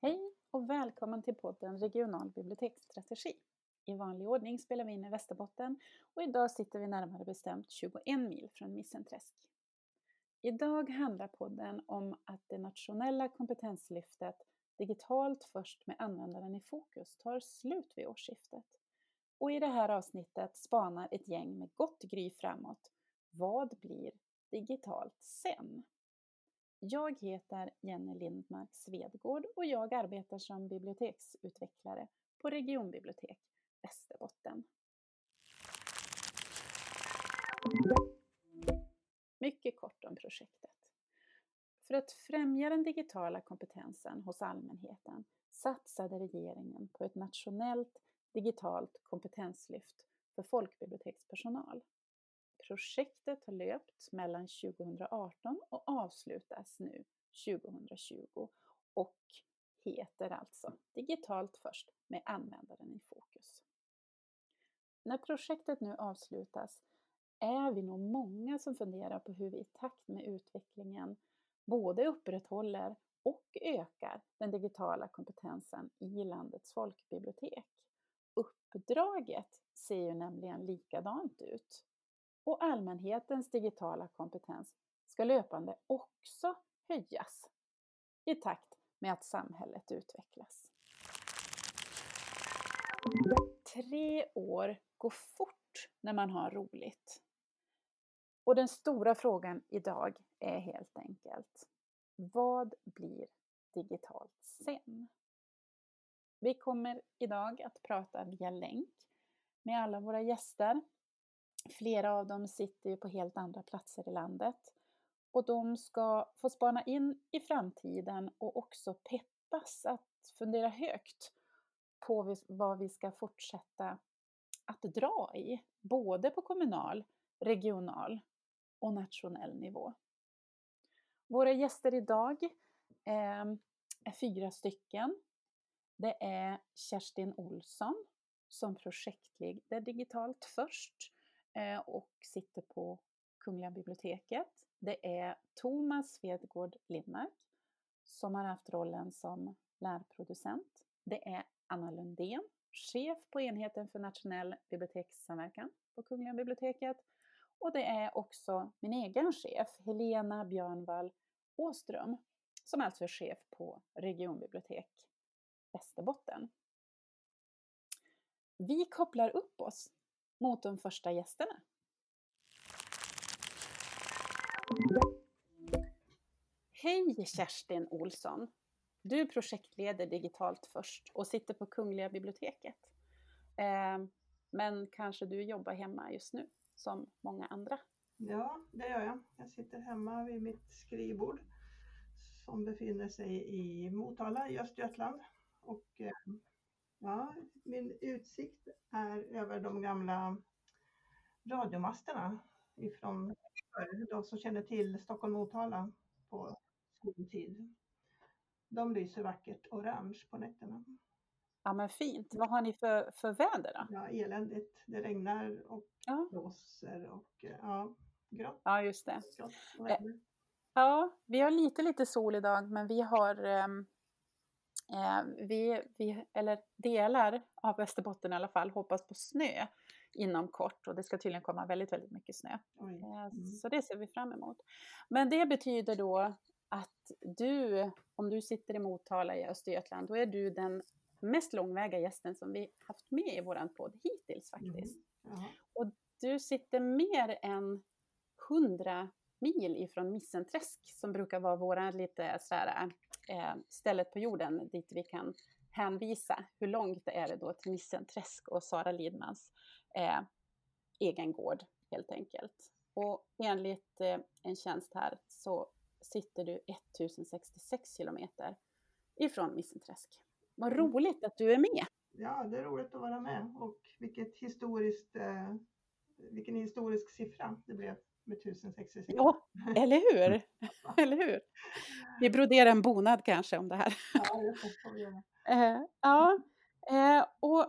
Hej och välkommen till podden Regional biblioteksstrategi. I vanlig ordning spelar vi in i Västerbotten och idag sitter vi närmare bestämt 21 mil från Missenträsk. Idag handlar podden om att det nationella kompetenslyftet Digitalt först med användaren i fokus tar slut vid årsskiftet. Och i det här avsnittet spanar ett gäng med gott gry framåt. Vad blir digitalt sen? Jag heter Jenny Lindmark Svedgård och jag arbetar som biblioteksutvecklare på Regionbibliotek Västerbotten. Mycket kort om projektet. För att främja den digitala kompetensen hos allmänheten satsade regeringen på ett nationellt digitalt kompetenslyft för folkbibliotekspersonal. Projektet har löpt mellan 2018 och avslutas nu 2020 och heter alltså Digitalt först med användaren i fokus. När projektet nu avslutas är vi nog många som funderar på hur vi i takt med utvecklingen både upprätthåller och ökar den digitala kompetensen i landets folkbibliotek. Uppdraget ser ju nämligen likadant ut och allmänhetens digitala kompetens ska löpande också höjas i takt med att samhället utvecklas. Tre år går fort när man har roligt. Och den stora frågan idag är helt enkelt, vad blir digitalt sen? Vi kommer idag att prata via länk med alla våra gäster Flera av dem sitter ju på helt andra platser i landet. Och de ska få spana in i framtiden och också peppas att fundera högt på vad vi ska fortsätta att dra i, både på kommunal, regional och nationell nivå. Våra gäster idag ehm, är fyra stycken. Det är Kerstin Olsson som projektleder digitalt först Eh, och sitter på Kungliga biblioteket. Det är Thomas Svedgård Lindmark som har haft rollen som lärproducent. Det är Anna Lundén, chef på enheten för nationell bibliotekssamverkan på Kungliga biblioteket. Och det är också min egen chef, Helena Björnvall Åström, som alltså är chef på Regionbibliotek Västerbotten. Vi kopplar upp oss mot de första gästerna. Hej Kerstin Olsson! Du projektleder digitalt först och sitter på Kungliga biblioteket. Eh, men kanske du jobbar hemma just nu, som många andra? Ja, det gör jag. Jag sitter hemma vid mitt skrivbord som befinner sig i Motala i Östergötland. Och eh, Ja, min utsikt är över de gamla radiomasterna ifrån de som känner till Stockholm-Motala på skoltid. De lyser vackert orange på nätterna. Ja men fint. Vad har ni för, för väder då? Ja, eländigt. Det regnar och ja. blåser och ja, grått. Ja, just det. Grått ja, vi har lite, lite sol idag men vi har um vi, vi, eller delar av Västerbotten i alla fall, hoppas på snö inom kort och det ska tydligen komma väldigt, väldigt mycket snö. Eh, mm. Så det ser vi fram emot. Men det betyder då att du, om du sitter i Motala i Östergötland, då är du den mest långväga gästen som vi haft med i våran podd hittills faktiskt. Mm. Och du sitter mer än 100 mil ifrån Missenträsk som brukar vara våra lite sådär eh, stället på jorden dit vi kan hänvisa. Hur långt är det då till Nissenträsk och Sara Lidmans eh, egen gård helt enkelt. Och enligt eh, en tjänst här så sitter du 1066 kilometer ifrån Missenträsk. Vad mm. roligt att du är med! Ja, det är roligt att vara med och vilket historiskt, eh, vilken historisk siffra det blev med 1066. Ja, eller hur? eller hur? Vi broderar en bonad kanske om det här. ja. Eh, ja, eh, och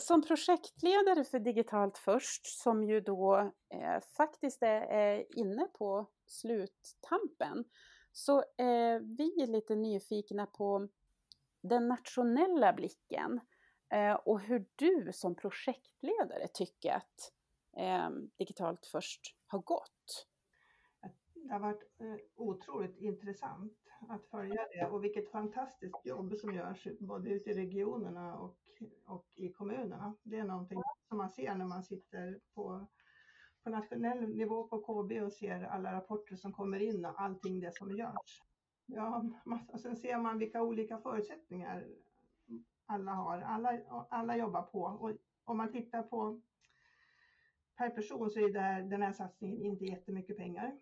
som projektledare för Digitalt först, som ju då eh, faktiskt är, inne på sluttampen, så är vi lite nyfikna på den nationella blicken och hur du som projektledare tycker att eh, Digitalt först har gått. Det har varit eh, otroligt intressant att följa det och vilket fantastiskt jobb som görs både ute i regionerna och, och i kommunerna. Det är någonting som man ser när man sitter på, på nationell nivå på KB och ser alla rapporter som kommer in och allting det som görs. Ja, och sen ser man vilka olika förutsättningar alla har. Alla, alla jobbar på och om man tittar på per person så är det här, den här satsningen inte jättemycket pengar.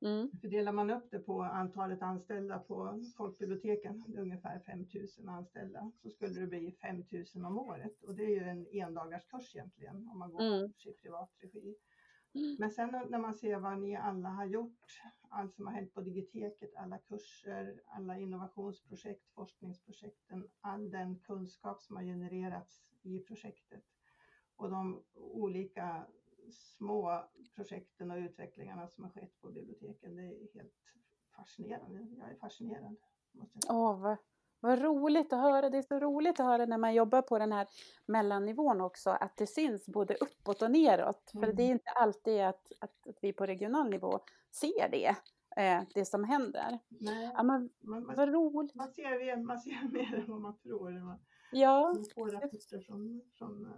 Mm. Fördelar man upp det på antalet anställda på folkbiblioteken, det är ungefär 5000 anställda, så skulle det bli 5000 om året. Och det är ju en endagarskurs egentligen om man går mm. i privat regi. Mm. Men sen när man ser vad ni alla har gjort, allt som har hänt på digiteket, alla kurser, alla innovationsprojekt, forskningsprojekten, all den kunskap som har genererats i projektet och de olika små projekten och utvecklingarna som har skett på biblioteken. Det är helt fascinerande. Jag är fascinerad. Åh, vad, vad roligt att höra. Det är så roligt att höra när man jobbar på den här mellannivån också, att det syns både uppåt och neråt. Mm. För det är inte alltid att, att, att, vi på regional nivå ser det, eh, det som händer. Nej, ja, men, man, vad roligt. Man ser, man ser mer än vad man tror. Man, ja. man får rapporter från, från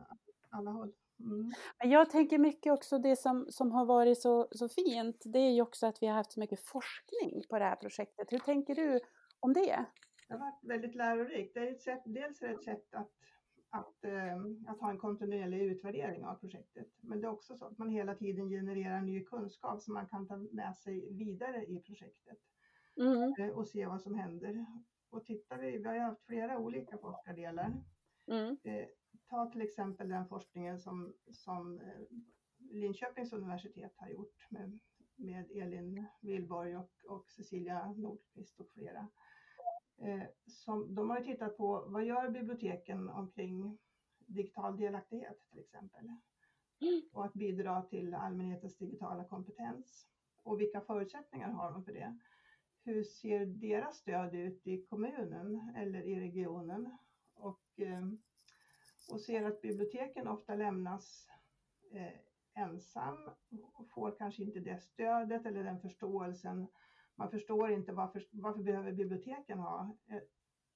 alla håll. Mm. Jag tänker mycket också det som, som har varit så, så fint, det är ju också att vi har haft så mycket forskning på det här projektet. Hur tänker du om det? Det har varit väldigt lärorikt. Det är ett sätt, dels är det ett sätt att, att, äh, att ha en kontinuerlig utvärdering av projektet. Men det är också så att man hela tiden genererar ny kunskap som man kan ta med sig vidare i projektet. Mm. Äh, och se vad som händer. Och tittar vi, vi har ju haft flera olika forskardelar. Mm. Ta till exempel den forskningen som, som eh, Linköpings universitet har gjort med, med Elin Wilborg och, och Cecilia Nordqvist och flera. Eh, som, de har tittat på vad gör biblioteken omkring digital delaktighet till exempel. Och att bidra till allmänhetens digitala kompetens. Och vilka förutsättningar har de för det? Hur ser deras stöd ut i kommunen eller i regionen? Och eh, och ser att biblioteken ofta lämnas eh, ensam och får kanske inte det stödet eller den förståelsen. Man förstår inte varför, varför behöver biblioteken ha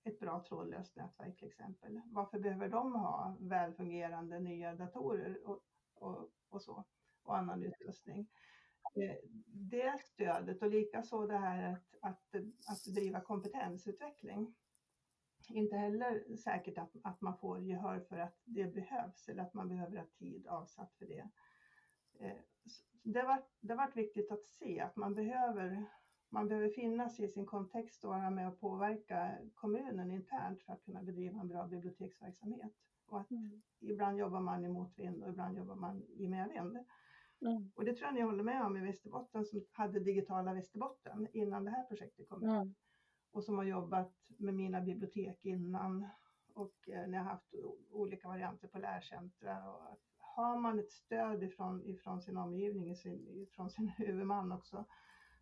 ett, bra trådlöst nätverk till exempel. Varför behöver de ha välfungerande nya datorer och, och, och så och annan utrustning. Eh, det stödet och likaså det här att, att, att driva kompetensutveckling inte heller säkert att, att man får gehör för att det behövs eller att man behöver ha tid avsatt för det. Eh, det har varit, det varit viktigt att se att man behöver, man behöver finnas i sin kontext och vara med och påverka kommunen internt för att kunna bedriva en bra biblioteksverksamhet. Och att mm. ibland jobbar man i motvind och ibland jobbar man i medvind. Mm. Och det tror jag ni håller med om i Västerbotten som hade digitala Västerbotten innan det här projektet kom. Mm och som har jobbat med mina bibliotek innan och eh, när jag haft olika varianter på lärcentra. Och har man ett stöd ifrån, ifrån sin omgivning, ifrån sin huvudman också,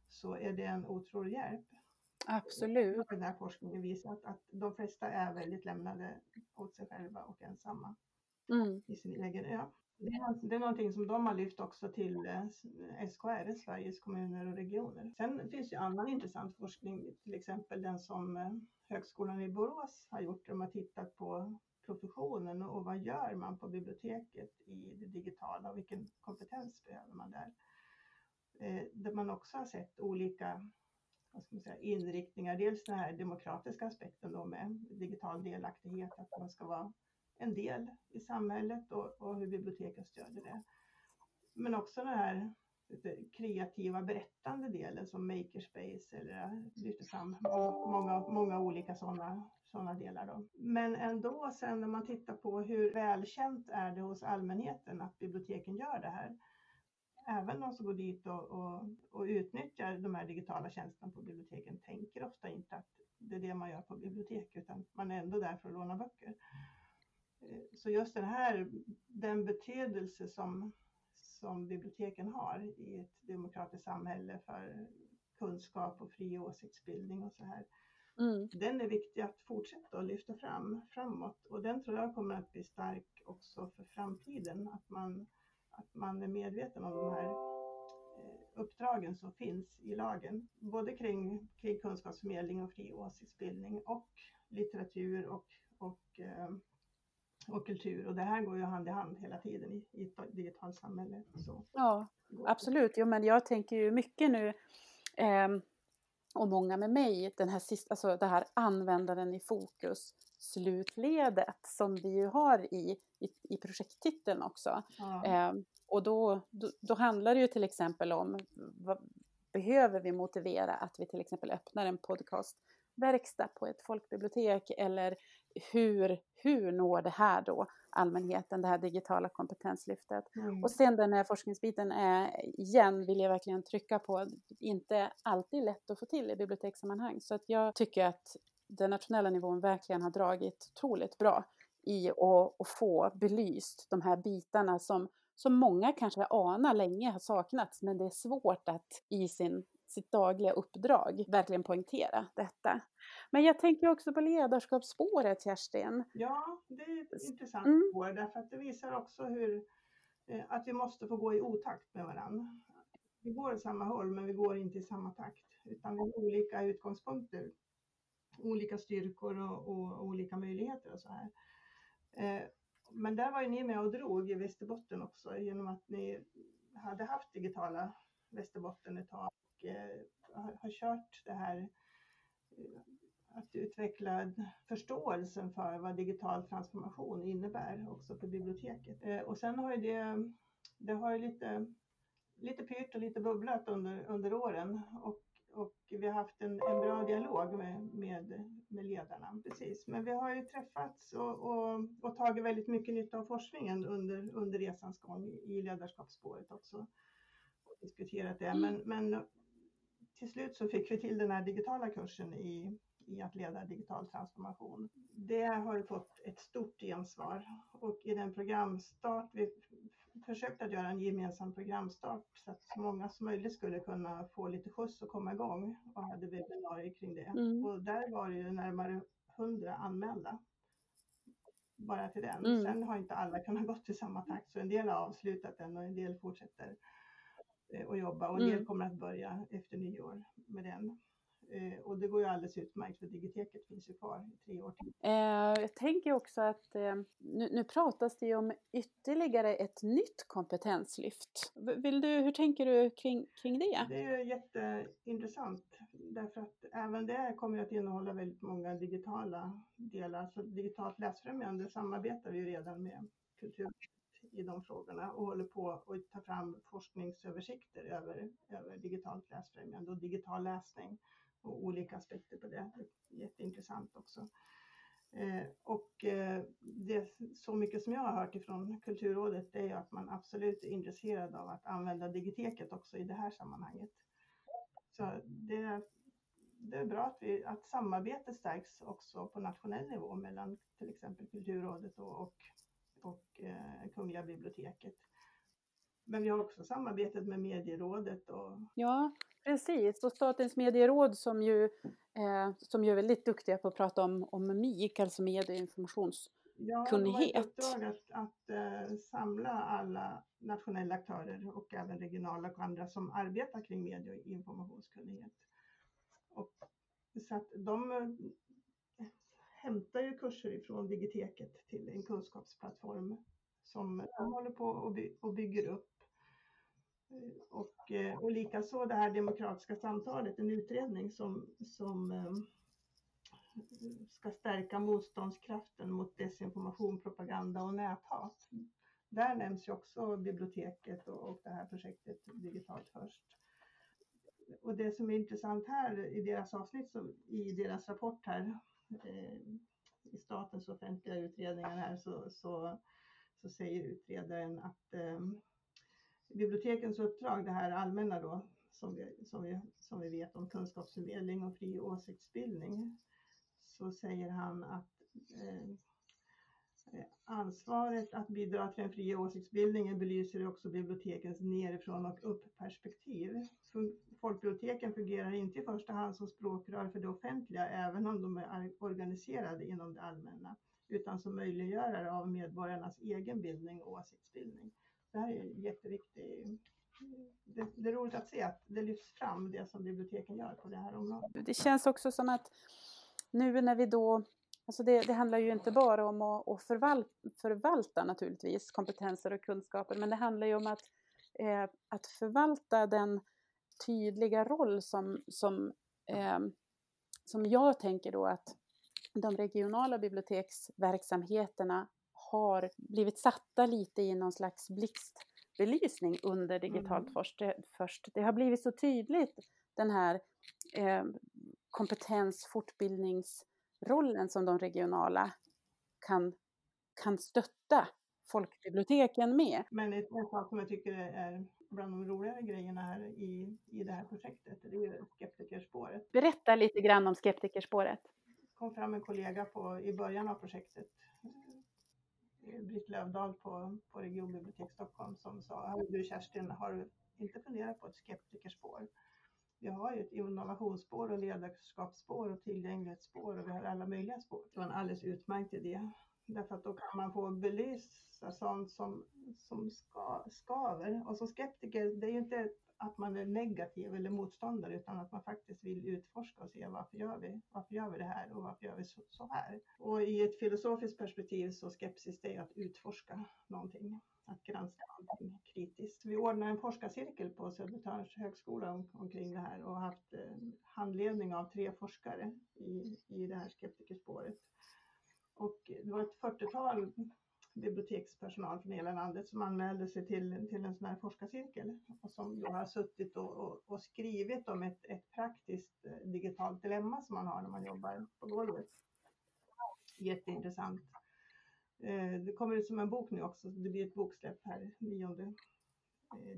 så är det en otrolig hjälp. Absolut. Den här forskningen visar att, att de flesta är väldigt lämnade åt sig själva och ensamma mm. i sin egen ö. Det är, alltså, det är någonting som de har lyft också till eh, SKR, Sveriges kommuner och regioner. Sen finns ju annan intressant forskning, till exempel den som eh, Högskolan i Borås har gjort. De har tittat på professionen och vad gör man på biblioteket i det digitala och vilken kompetens behöver man där. Eh, där man också har sett olika vad ska man säga, inriktningar. Dels den här demokratiska aspekten då med digital delaktighet, att man ska vara en del i samhället och, och hur biblioteken stödjer det. Men också den här kreativa berättande delen som makerspace eller lyfter fram många, många olika sådana såna delar. Då. Men ändå sen när man tittar på hur välkänt är det hos allmänheten att biblioteken gör det här. Även de som går dit och, och, och utnyttjar de här digitala tjänsterna på biblioteken tänker ofta inte att det är det man gör på bibliotek utan man är ändå där för att låna böcker. Så just den här, den betydelse som, som biblioteken har i ett demokratiskt samhälle för kunskap och fri åsiktsbildning och så här. Mm. Den är viktig att fortsätta att lyfta fram framåt och den tror jag kommer att bli stark också för framtiden. Att man, att man är medveten om de här eh, uppdragen som finns i lagen, både kring, kring kunskapsförmedling och fri åsiktsbildning och litteratur och, och, eh, och kultur. Och det här går ju hand i hand hela tiden i, i ett digitalt samhälle. Så. Ja, absolut. Jo, men jag tänker ju mycket nu eh, och många med mig, den här sista, alltså det här användaren i fokus slutledet som vi ju har i, i, i projekttiteln också. Ja. Eh, och då, då, då, handlar det ju till exempel om vad, behöver vi motivera att vi till exempel öppnar en podcastverkstad på ett folkbibliotek eller hur, hur når det här då allmänheten, det här digitala kompetenslyftet? Mm. Och sen den här forskningsbiten är, igen vill jag verkligen trycka på, inte alltid lätt att få till i bibliotekssammanhang. Så att jag tycker att den nationella nivån verkligen har dragit otroligt bra i att, att få belyst de här bitarna som, som många kanske anar länge har saknats, men det är svårt att i sin, sitt dagliga uppdrag verkligen poängtera detta. Men jag tänker också på ledarskapsspåret, Kerstin. Ja, det är ett intressant Mm. spår därför att det visar också hur eh, att vi måste få gå i otakt med varandra. Vi går åt samma håll men vi går inte i samma takt utan vi har olika utgångspunkter, olika styrkor och, och olika möjligheter och så här. Eh, men där var ju ni med och drog i Västerbotten också genom att ni hade haft digitala Västerbotten ett tag och eh, har, har kört det här eh, att utveckla förståelsen för vad digital transformation innebär också för biblioteket. Eh, och sen har ju det, det har ju lite, lite pyrt och lite bubblat under, under åren och, och vi har haft en, en bra dialog med, med, med ledarna. Precis. Men vi har ju träffats och, och, och tagit väldigt mycket nytta av forskningen under, under resans gång i ledarskapsspåret också. Och diskuterat det. Men, men till slut så fick vi till den här digitala kursen i i att leda digital transformation. Det har ju fått ett stort gensvar och i den programstart, vi försökte att göra en gemensam programstart så att så många som möjligt skulle kunna få lite skjuts och komma igång och hade webbinarier kring det. Mm. Och där var det ju närmare 100 anmälda bara till den. Mm. Sen har inte alla kunnat gå i samma takt så en del har avslutat den och en del fortsätter eh, att jobba och en del Mm. kommer att börja efter nyår med den. Eh, och det går ju alldeles utmärkt för digiteket finns ju kvar i tre år till. Eh, jag tänker också att nu, nu pratas det ju om ytterligare ett nytt kompetenslyft. Vill du, hur tänker du kring, kring det? Det är jätteintressant därför att även det kommer att innehålla väldigt många digitala delar. Så digitalt läsfrämjande samarbetar vi ju redan med Kulturrådet i de frågorna och håller på att ta fram forskningsöversikter över, över digitalt läsfrämjande och digital läsning och olika aspekter på det. Jätteintressant också. Eh, och eh, det, så mycket som jag har hört ifrån Kulturrådet det är ju att man absolut är intresserad av att använda digiteket också i det här sammanhanget. Så det, det är bra att, vi, att samarbetet stärks också på nationell nivå mellan till exempel Kulturrådet och, och, och eh, Kungliga biblioteket. Men vi har också samarbetet med Medierådet och Ja, precis. Och Statens medieråd som ju, eh, som ju är väldigt duktiga på att prata om, om MIK, alltså medie och informations... Ja, de har ett uppdrag att, att eh, samla alla nationella aktörer och även regionala och andra som arbetar kring medie och informationskunnighet. Och, så att de hämtar ju kurser ifrån digiteket till en kunskapsplattform som de håller på och, by- och bygger upp. Eh, Och, eh, och likaså det här demokratiska samtalet, en utredning som, som eh, ska stärka motståndskraften mot desinformation, propaganda och näthat. Där nämns ju också biblioteket och, och det här projektet Digitalt först. Och det som är intressant här i deras avsnitt, så, i deras rapport här, Eh, i statens offentliga utredningar här, så, så, så säger utredaren att eh, bibliotekens uppdrag, det här allmänna då, som vi, som, vi, som vi vet om kunskapsförmedling och fri åsiktsbildning, så säger han att, eh, ansvaret att bidra till den fria åsiktsbildningen belyser också bibliotekens nerifrån och upp-perspektiv. Folkbiblioteken fungerar inte i första hand som språkrör för det offentliga, även om de är organiserade inom det allmänna, utan som möjliggörare av medborgarnas egen bildning och åsiktsbildning. Det här är jätteviktigt. Det, det är roligt att se att det lyfts fram, det som biblioteken gör på det här området. Det känns också som att nu när vi då Alltså det, det, handlar ju inte bara om att, att förvalta, förvalta, naturligtvis kompetenser och kunskaper, men det handlar ju om att, eh, att förvalta den tydliga roll som, som, eh, som jag tänker då att de regionala biblioteksverksamheterna har blivit satta lite i någon slags blixtbelysning under digitalt mm. först, först. Det har blivit så tydligt den här eh, kompetens fortbildningsrollen som de regionala kan, kan stötta folkbiblioteken med. Men en sak som jag tycker är bland de roligare grejerna här i, i det här projektet, det är ju skeptikerspåret. Berätta lite grann om skeptikerspåret. Det kom fram en kollega på, i början av projektet, eh, Britt Lövdahl på, på Regionbibliotek Stockholm som sa, du Kerstin, har du inte funderat på ett skeptikerspår? Vi har ju ett innovationsspår och ledarskapsspår och tillgänglighetsspår och vi har alla möjliga spår. Det var en alldeles utmärkt idé. Därför att då kan man få belysa sånt som, som ska, skaver. Och som skeptiker, det är ju inte att man är negativ eller motståndare utan att man faktiskt vill utforska och se varför gör vi, varför gör vi det här och varför gör vi så, så här. Och i ett filosofiskt perspektiv så skepsis det är att utforska någonting, att granska någonting kritiskt. Vi ordnade en forskarcirkel på Södertörns högskola om, omkring det här och har haft eh, handledning av tre forskare i, i det här skeptikerspåret. Och det var ett 40-tal bibliotekspersonal från hela landet som anmälde sig till, till en sån här forskarcirkel och som då har suttit och, och, och skrivit om ett, ett praktiskt eh, digitalt dilemma som man har när man jobbar på golvet. Jätteintressant. Eh, det kommer ut som en bok nu också, det blir ett boksläpp här 9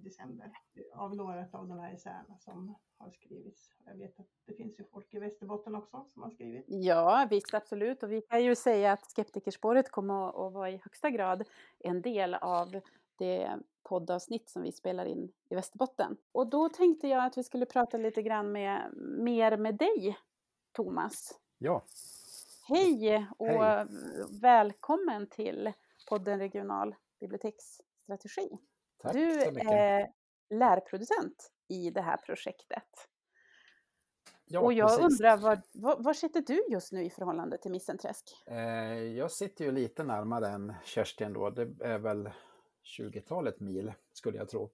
december av några av de här essäerna som har skrivits. Jag vet att det finns ju folk i Västerbotten också som har skrivit. Ja, visst absolut. Och vi kan ju säga att skeptikerspåret kommer att vara i högsta grad en del av det poddavsnitt som vi spelar in i Västerbotten. Och då tänkte jag att vi skulle prata lite grann med, mer med dig, Thomas. Ja. Hej och Hej. välkommen till podden Regional biblioteksstrategi. Tack du så mycket. är lärproducent i det här projektet. Ja, och jag precis. undrar, var, var, var, sitter du just nu i förhållande till Missenträsk? Eh, jag sitter ju lite närmare än Kerstin då. Det är väl 20-talet mil skulle jag tro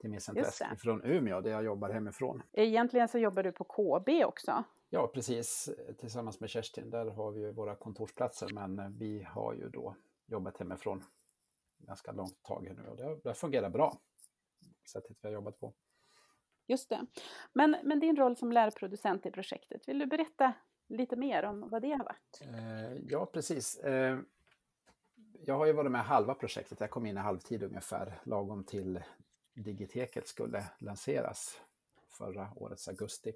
till Missenträsk från Umeå där jag jobbar hemifrån. Egentligen så jobbar du på KB också? Ja, precis. Tillsammans med Kerstin. Där har vi ju våra kontorsplatser men vi har ju då jobbat hemifrån ganska långt tag nu och det, det fungerar bra. Sättet vi har jobbat på. Just det. Men, men din roll som lärproducent i projektet, vill du berätta lite mer om vad det har varit? Eh, ja, precis. Eh, jag har ju varit med halva projektet. Jag kom in i halvtid ungefär, lagom till Digiteket skulle lanseras förra årets augusti.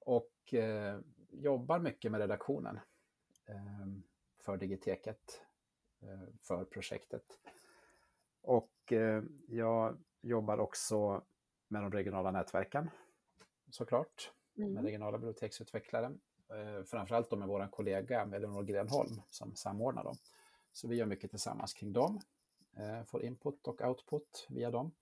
Och eh, jobbar mycket med redaktionen eh, för Digiteket. Eh, för projektet. Och eh, jag jobbar också med de regionala nätverken såklart, mm. med regionala biblioteksutvecklare. Eh, framförallt då med vår kollega Elinor Grenholm som samordnar dem. Så vi gör mycket tillsammans kring dem, får input och output via dem.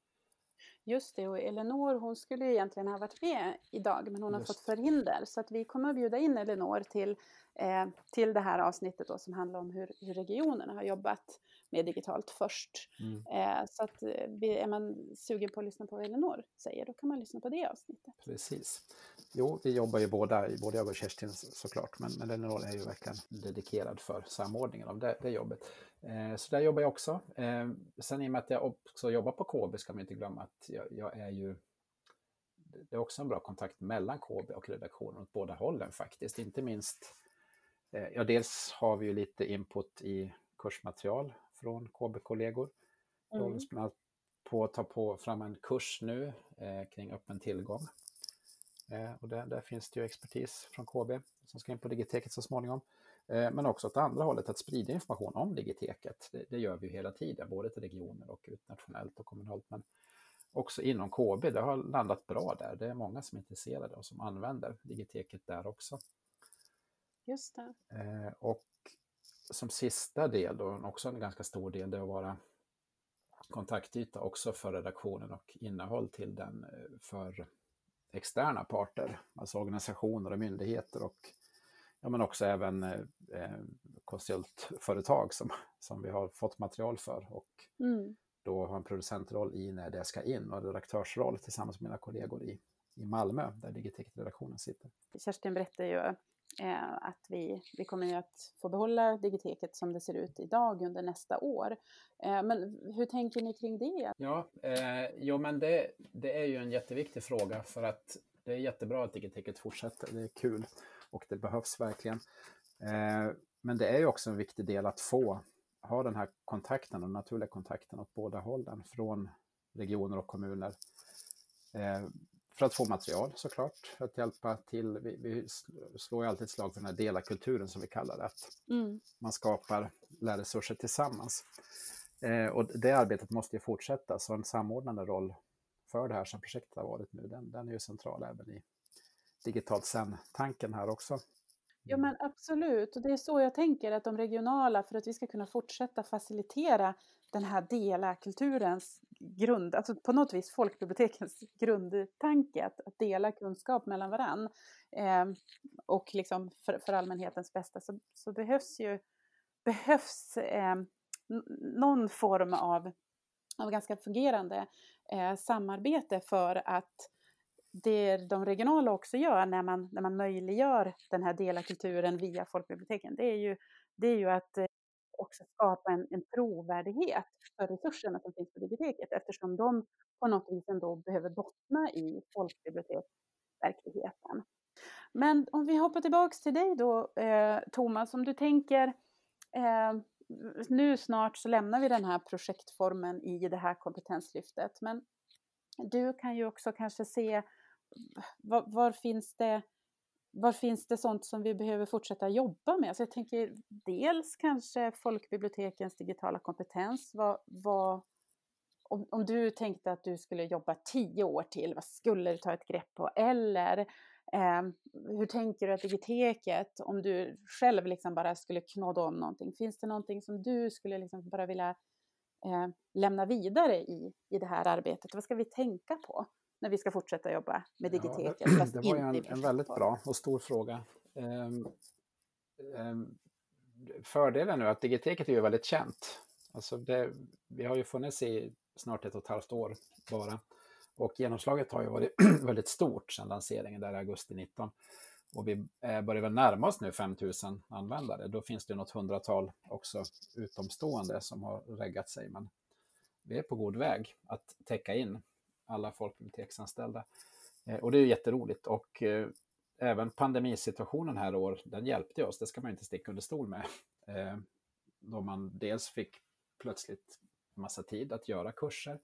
Just det, och Elinor hon skulle egentligen ha varit med idag men hon har Just. fått förhinder så att vi kommer att bjuda in Elinor till, eh, till det här avsnittet då, som handlar om hur, hur regionerna har jobbat med digitalt först. Mm. Eh, så att eh, är man sugen på att lyssna på vad Elinor säger då kan man lyssna på det avsnittet. Precis. Jo, vi jobbar ju båda, både jag och Kerstin såklart, men, men Elinor är ju verkligen dedikerad för samordningen av det, det jobbet. Eh, så där jobbar jag också. Eh, sen i och med att jag också jobbar på KB ska man inte glömma att jag, jag, är ju... Det är också en bra kontakt mellan KB och redaktionen åt båda hållen faktiskt. Inte minst... Eh, ja, dels har vi ju lite input i kursmaterial från KB-kollegor. Mm. De håller bland annat på att ta på fram en kurs nu eh, kring öppen tillgång. Eh, och där, där, finns det ju expertis från KB som ska in på Digiteket så småningom. Eh, men också åt andra hållet att sprida information om digiteket. Det, det gör vi hela tiden, både till regioner och nationellt och kommunalt. Men också inom KB, det har landat bra där. Det är många som är intresserade och som använder digiteket där också. Just det. Eh, och som sista del, då, också en ganska stor del, det är att vara kontaktyta också för redaktionen och innehåll till den eh, för externa parter, alltså organisationer och myndigheter och ja, men också även eh, eh, konsultföretag som, som vi har fått material för och mm. då har en producentroll i när det ska in och redaktörsroll tillsammans med mina kollegor i, i Malmö där Digiteket-redaktionen sitter. Kerstin berättade ju eh, att vi, vi kommer ju att få behålla Digiteket som det ser ut idag under nästa år. Eh, men hur tänker ni kring det? Ja, eh, jo men det, det är ju en jätteviktig fråga för att det är jättebra att Digiteket fortsätter, det är kul och det behövs verkligen. Eh, men det är ju också en viktig del att få ha den här kontakten, den naturliga kontakten åt båda hållen, från regioner och kommuner. Eh, för att få material såklart, för att hjälpa till. Vi, vi slår ju alltid ett slag för den här delarkulturen som vi kallar det, att mm. man skapar lärresurser tillsammans. Eh, och det arbetet måste ju fortsätta, så en samordnande roll för det här som projektet har varit nu, den, den är ju central även i digitalt sen-tanken här också. Ja men absolut, och det är så jag tänker att de regionala, för att vi ska kunna fortsätta facilitera den här dela-kulturens grund, alltså på något vis folkbibliotekens grundtanke, att, att dela kunskap mellan varann eh, och liksom för, för allmänhetens bästa, så, så behövs ju behövs eh, någon form av, av ganska fungerande eh, samarbete för att det de regionala också gör när man, när man möjliggör den här delakulturen via folkbiblioteken, det är ju, det är ju att också skapa en, en trovärdighet för resurserna som finns på biblioteket eftersom de på något vis ändå behöver bottna i folkbiblioteksverkligheten. Men om vi hoppar tillbaks till dig då, eh, Thomas, om du tänker eh, nu snart så lämnar vi den här projektformen i det här kompetenslyftet, men du kan ju också kanske se var, var, finns det, var finns det sånt som vi behöver fortsätta jobba med? Så jag tänker dels kanske folkbibliotekens digitala kompetens. Vad, vad, om, om du tänkte att du skulle jobba tio år till, vad skulle du ta ett grepp på? Eller eh, hur tänker du att digiteket, om du själv liksom bara skulle knåda om någonting, finns det någonting som du skulle liksom bara vilja eh, lämna vidare i, i det här arbetet? Vad ska vi tänka på? När vi ska fortsätta jobba med digiteket. Ja, det, det var en, en, väldigt bra och stor fråga. Um, um, fördelen nu är att digiteket är ju väldigt känt. Alltså det, vi har ju funnits i snart ett och ett halvt år bara. Och genomslaget har ju varit väldigt stort sedan lanseringen där i augusti 19. Och vi börjar väl närma oss nu 5000 användare. Då finns det något hundratal också utomstående som har reggat sig. Men vi är på god väg att täcka in alla folkbiblioteksanställda. Eh, och det är jätteroligt och eh, även pandemisituationen här år, den hjälpte oss, det ska man inte sticka under stol med. Eh, då man dels fick plötsligt massa tid att göra kurser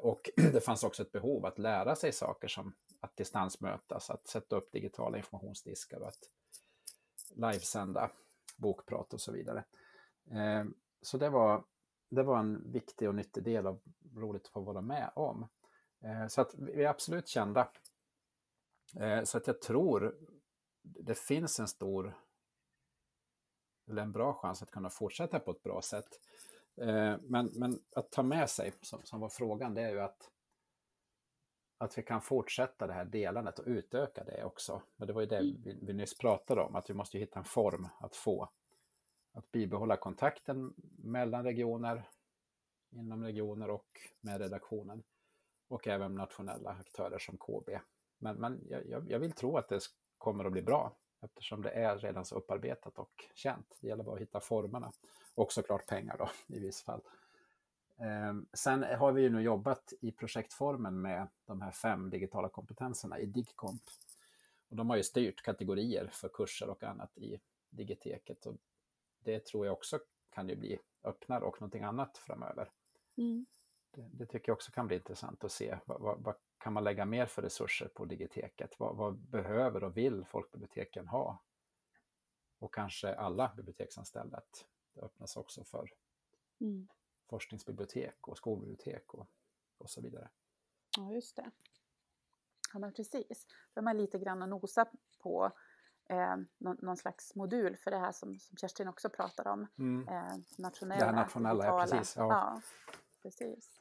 och det fanns också ett behov att lära sig saker som att distansmötas, att sätta upp digitala informationsdiskar och att livesända bokprat och så vidare. Så det var det var en viktig och nyttig del av roligt att få vara med om. Eh, så att vi är absolut kända. Eh, så att jag tror det finns en stor eller en bra chans att kunna fortsätta på ett bra sätt. Eh, men, men att ta med sig, som, som var frågan, det är ju att, att vi kan fortsätta det här delandet och utöka det också. Men det var ju det mm. vi, vi nyss pratade om, att vi måste hitta en form att få att bibehålla kontakten mellan regioner, inom regioner och med redaktionen och även nationella aktörer som KB. Men, men jag, jag vill tro att det kommer att bli bra eftersom det är redan så upparbetat och känt. Det gäller bara att hitta formerna och såklart pengar då i viss fall. Ehm, sen har vi ju nu jobbat i projektformen med de här fem digitala kompetenserna i DigComp. Och de har ju styrt kategorier för kurser och annat i Digiteket. Och det tror jag också kan ju bli öppnare och någonting annat framöver. Mm. Det, det, tycker jag också kan bli intressant att se. Vad, vad, vad kan man lägga mer för resurser på Digiteket? Vad, vad, behöver och vill folkbiblioteken ha och kanske alla biblioteksanställda. Det öppnas också för mm. forskningsbibliotek och skolbibliotek och, och så vidare. Ja, just det. Ja, men precis. De är lite grann att nosa på eh, någon, någon, slags modul för det här som, som Kerstin också pratar om. Mm. Eh, nationella, det nationella, ja, precis. Ja. ja. precis.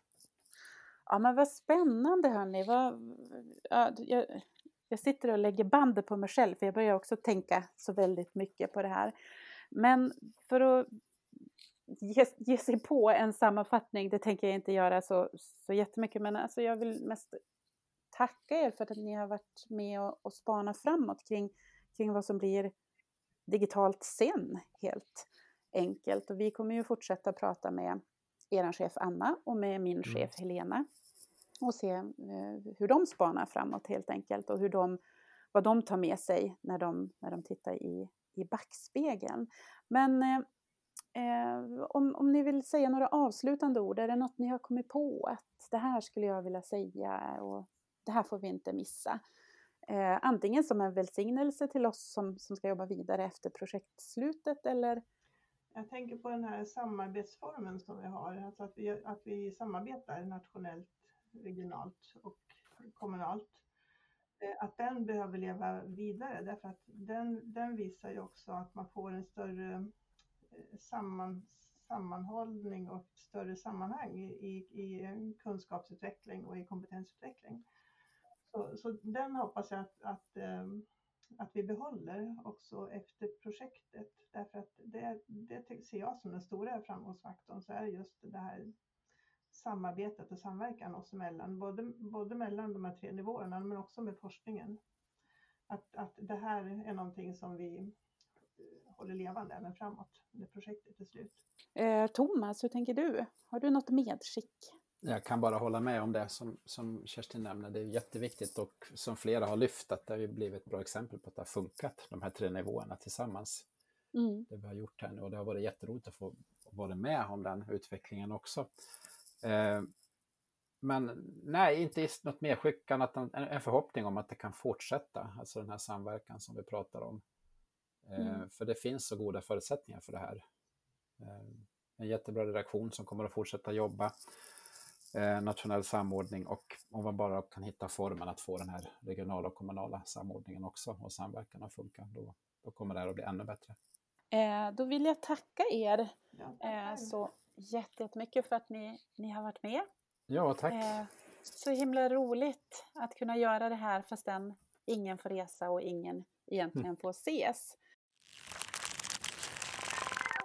Ja, men vad spännande hörni. Vad, ja, jag, jag sitter och lägger bandet på mig själv för jag börjar också tänka så väldigt mycket på det här. Men för att ge, ge sig på en sammanfattning, det tänker jag inte göra så, så jättemycket, men alltså jag vill mest tacka er för att ni har varit med och, och spana framåt kring, kring vad som blir digitalt sen, helt enkelt. Och vi kommer ju fortsätta prata med er chef Anna och med min mm. chef Helena och se eh, hur de spanar framåt helt enkelt och hur de, vad de tar med sig när de, när de tittar i, i backspegeln. Men eh, eh, om, om ni vill säga några avslutande ord, är det något ni har kommit på att det här skulle jag vilja säga och det här får vi inte missa? Eh, antingen som en välsignelse till oss som, som ska jobba vidare efter projektslutet eller jag tänker på den här samarbetsformen som vi har, alltså att vi, att vi samarbetar nationellt regionalt och kommunalt. Eh, att den behöver leva vidare därför att den, den visar ju också att man får en större eh, samman, sammanhållning och större sammanhang i, i kunskapsutveckling och i kompetensutveckling. Så, så den hoppas jag att, att, ehm, att vi behåller också efter projektet. Därför att det, det ser jag som den stora framgångsfaktorn, så är det just det här samarbetet och samverkan oss emellan, både, både mellan de här tre nivåerna men också med forskningen. Att, att det här är någonting som vi eh, håller levande även framåt när projektet är slut. Eh, Thomas, hur tänker du? Har du något medskick? Jag kan bara hålla med om det som, som Kerstin nämner. Det är jätteviktigt och som flera har lyft att det har blivit ett bra exempel på att det har funkat, de här tre nivåerna tillsammans. Mm. Det vi har gjort här nu och det har varit jätteroligt att få vara med om den utvecklingen också. Eh, men nej, inte något medskick annat än en förhoppning om att det kan fortsätta, alltså den här samverkan som vi pratar om. Eh, mm. För det finns så goda förutsättningar för det här. Eh, en jättebra redaktion som kommer att fortsätta jobba, nationell samordning och om man bara kan hitta formen att få den här regionala och kommunala samordningen också och samverkan att funka, då, då kommer det här att bli ännu bättre. Eh, då vill jag tacka er ja, eh, så jättemycket för att ni, ni har varit med. Ja, tack. Eh, så himla roligt att kunna göra det här fastän ingen får resa och ingen egentligen mm. får ses.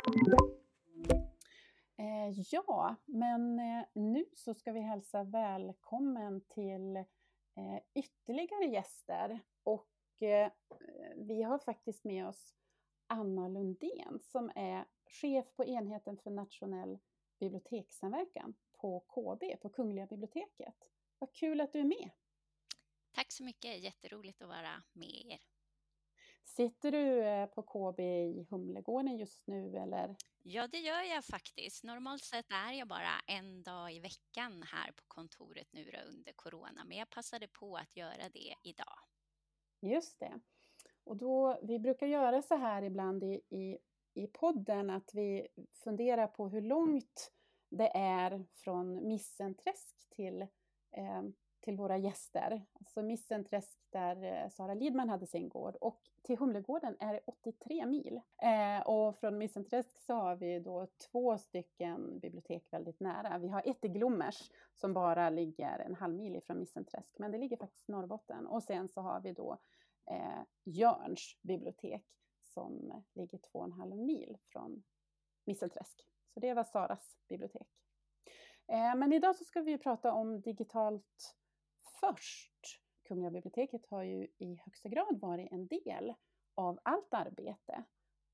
Eh, Eh, ja, men eh, nu så ska vi hälsa välkommen till eh, ytterligare gäster och vi har faktiskt med oss Anna Lundén som är chef på enheten för nationell bibliotekssamverkan på KB, på Kungliga biblioteket. Vad kul att du är med! Tack så mycket, jätteroligt att vara med er. Sitter du eh, på KB i Humlegården just nu eller? Ja, det gör jag faktiskt. Normalt sett är jag bara en dag i veckan här på kontoret nu under corona, men jag passade på att göra det idag. Just det. Och då, vi brukar göra så här ibland i, i, i podden att vi funderar på hur långt det är från Missenträsk till, eh, till våra gäster. Alltså Missenträsk där eh, Sara Lidman hade sin gård och till Humlegården är det 83 mil. Eh, och från Missenträsk så har vi då två stycken bibliotek väldigt nära. Vi har ett i Glommers som bara ligger en halv mil ifrån Missenträsk, men det ligger faktiskt i Norrbotten. Och sen så har vi då eh, Jörns bibliotek som ligger två och en halv mil från Missenträsk. Så det var Saras bibliotek. Eh, men idag så ska vi prata om digitalt först. Kungliga biblioteket har ju i högsta grad varit en del av allt arbete.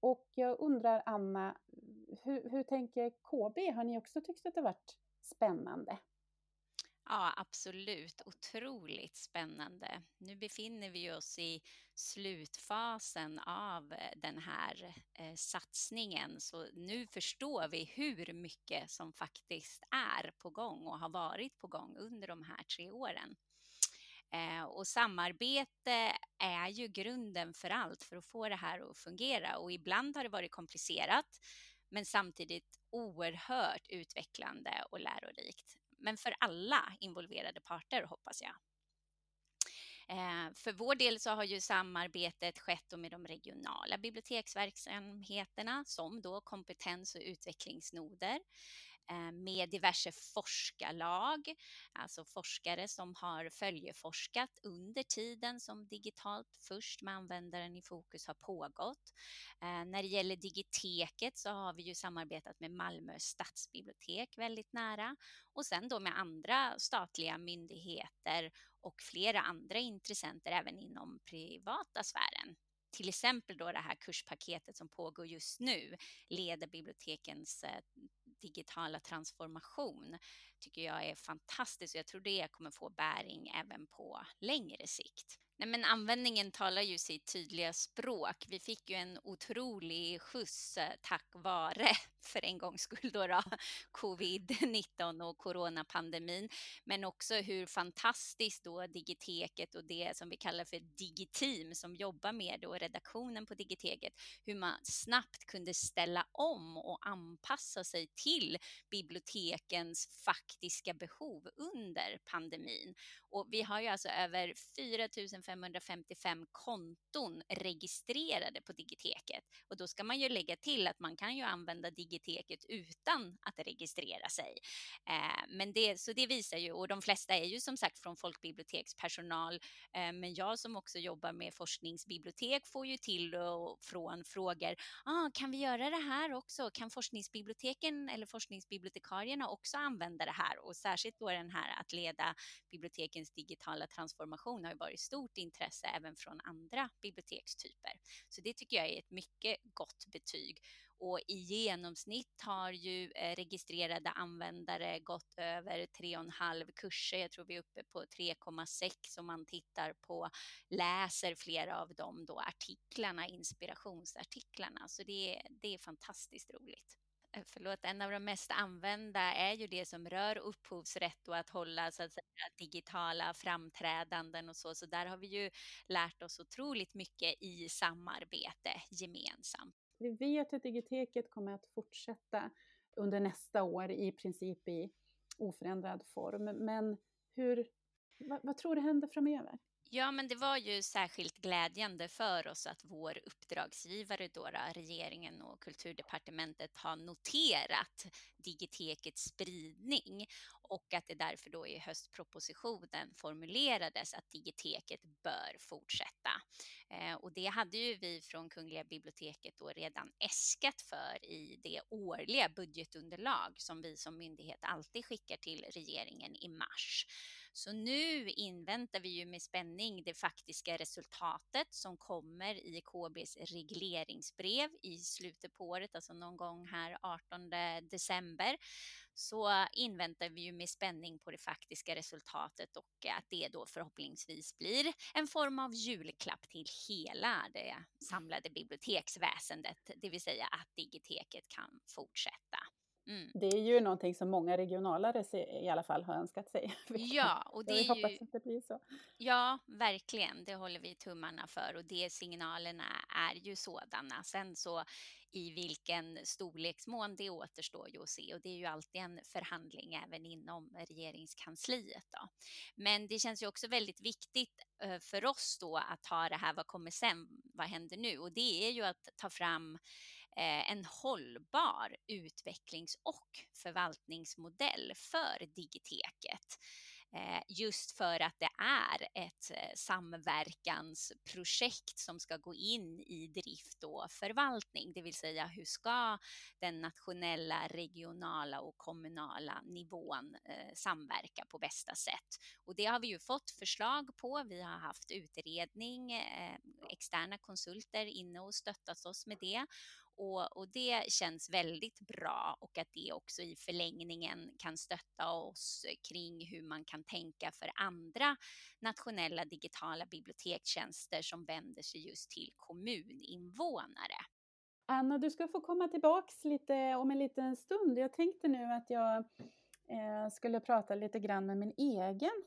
Och jag undrar Anna, hur, hur tänker KB? Har ni också tyckt att det varit spännande? Ja, absolut. Otroligt spännande. Nu befinner vi oss i slutfasen av eh, den här eh, satsningen, så nu förstår vi hur mycket som faktiskt är på gång och har varit på gång under de här tre åren. Eh, och samarbete är ju grunden för allt för att få det här att fungera och ibland har det varit komplicerat men samtidigt oerhört utvecklande och lärorikt. Men för alla involverade parter hoppas jag. Eh, för vår del så har ju samarbetet skett med de regionala biblioteksverksamheterna som då kompetens och utvecklingsnoder Eh, med diverse forskarlag, alltså forskare som har följeforskat under tiden som digitalt först med användaren i fokus har pågått. Eh, när det gäller digiteket så har vi ju samarbetat med Malmö stadsbibliotek väldigt nära och sen då med andra statliga myndigheter och flera andra intressenter även inom privata sfären till exempel då det här kurspaketet som pågår just nu, leder bibliotekens eh, digitala transformation, tycker jag är fantastiskt och jag tror det kommer få bäring även på längre sikt. Nej, men användningen talar ju sitt tydliga språk. Vi fick ju en otrolig skjuts eh, tack vare, för en gångs skull då, då covid-19 och coronapandemin, men också hur fantastiskt då Digiteket och det som vi kallar för Digiteam som jobbar med då redaktionen på Digiteket, hur man snabbt kunde ställa om och anpassa sig till bibliotekens faktiska behov under pandemin. Och vi har ju alltså över 4 555 konton registrerade på Digiteket. Och då ska man ju lägga till att man kan ju använda Digiteket utan att registrera sig. Eh, men det, så det visar ju, och de flesta är ju som sagt från folkbibliotekspersonal, eh, men jag som också jobbar med forskningsbibliotek får ju till och från frågor, ah, kan vi göra det här också? Kan forskningsbiblioteken eller forskningsbibliotekarierna också använda det här? Och särskilt då den här att leda bibliotekens digitala transformation har ju varit stort intresse även från andra bibliotekstyper. Så det tycker jag är ett mycket gott betyg. Och i genomsnitt har ju eh, registrerade användare gått över 3,5 kurser. Jag tror vi är uppe på 3,6 om man tittar på, läser flera av de då artiklarna, inspirationsartiklarna. Så det, det är fantastiskt roligt. Eh, förlåt, en av de mest använda är ju det som rör upphovsrätt och att hålla så att säga, digitala framträdanden och så. Så där har vi ju lärt oss otroligt mycket i samarbete gemensamt. Vi vet att digiteket kommer att fortsätta under nästa år i princip i oförändrad form. Men hur, vad, vad tror du händer framöver? Ja, men det var ju särskilt glädjande för oss att vår uppdragsgivare, då, regeringen och kulturdepartementet har noterat digitekets spridning och att det därför då i höstpropositionen formulerades att digiteket bör fortsätta. Eh, och det hade ju vi från Kungliga biblioteket då redan äskat för i det årliga budgetunderlag som vi som myndighet alltid skickar till regeringen i mars. Så nu inväntar vi ju med spänning det faktiska resultatet som kommer i KBs regleringsbrev i slutet på året, alltså någon gång här 18 december så inväntar vi ju med spänning på det faktiska resultatet och att det då förhoppningsvis blir en form av julklapp till hela det samlade biblioteksväsendet, det vill säga att digiteket kan fortsätta. Mm. Det är ju någonting som många regionalare i alla fall har önskat sig. Ja, och det är hoppas att det blir så. Ja, verkligen. Det håller vi tummarna för och de signalerna är ju sådana. Sen så i vilken storleksmån det återstår ju att se och det är ju alltid en förhandling även inom regeringskansliet. Då. Men det känns ju också väldigt viktigt eh, för oss då att ha det här, vad kommer sen, vad händer nu? Och det är ju att ta fram Eh, en hållbar utvecklings och förvaltningsmodell för Digiteket. Eh, just för att det är ett eh, samverkansprojekt som ska gå in i drift och förvaltning, det vill säga hur ska den nationella, regionala och kommunala nivån samverka på bästa sätt. Och det har vi ju fått förslag på. Vi har haft utredning, externa konsulter inne och stöttat oss med det och, och, det känns väldigt bra och att det också i förlängningen kan stötta oss kring hur man kan tänka för andra nationella digitala bibliotekstjänster som vänder sig just till kommuninvånare. Anna, du ska få komma tillbaks lite om en liten stund. Jag tänkte nu att jag eh, skulle prata lite grann med min egen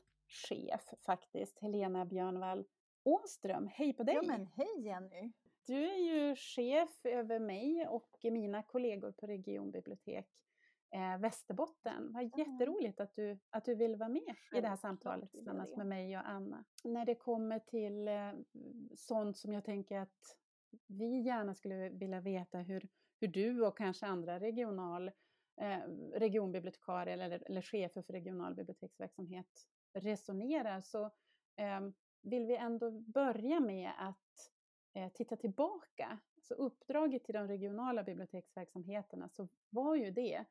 chef faktiskt, Helena Björnvall Åström. Hej på dig! Ja men hej Jenny! Du är ju chef över mig och mina kollegor på regionbibliotek eh, Västerbotten. Vad jätteroligt att du, att du vill vara med i det här samtalet tillsammans med mig och Anna. När det kommer till eh, sånt som jag tänker att vi gärna skulle vilja veta hur, hur du och kanske andra regional, eh, regionbibliotekarier eller, eller chefer för regional biblioteksverksamhet resonerar så eh, vill vi ändå börja med att eh, titta tillbaka. Så uppdraget till de regionala biblioteksverksamheterna så var ju det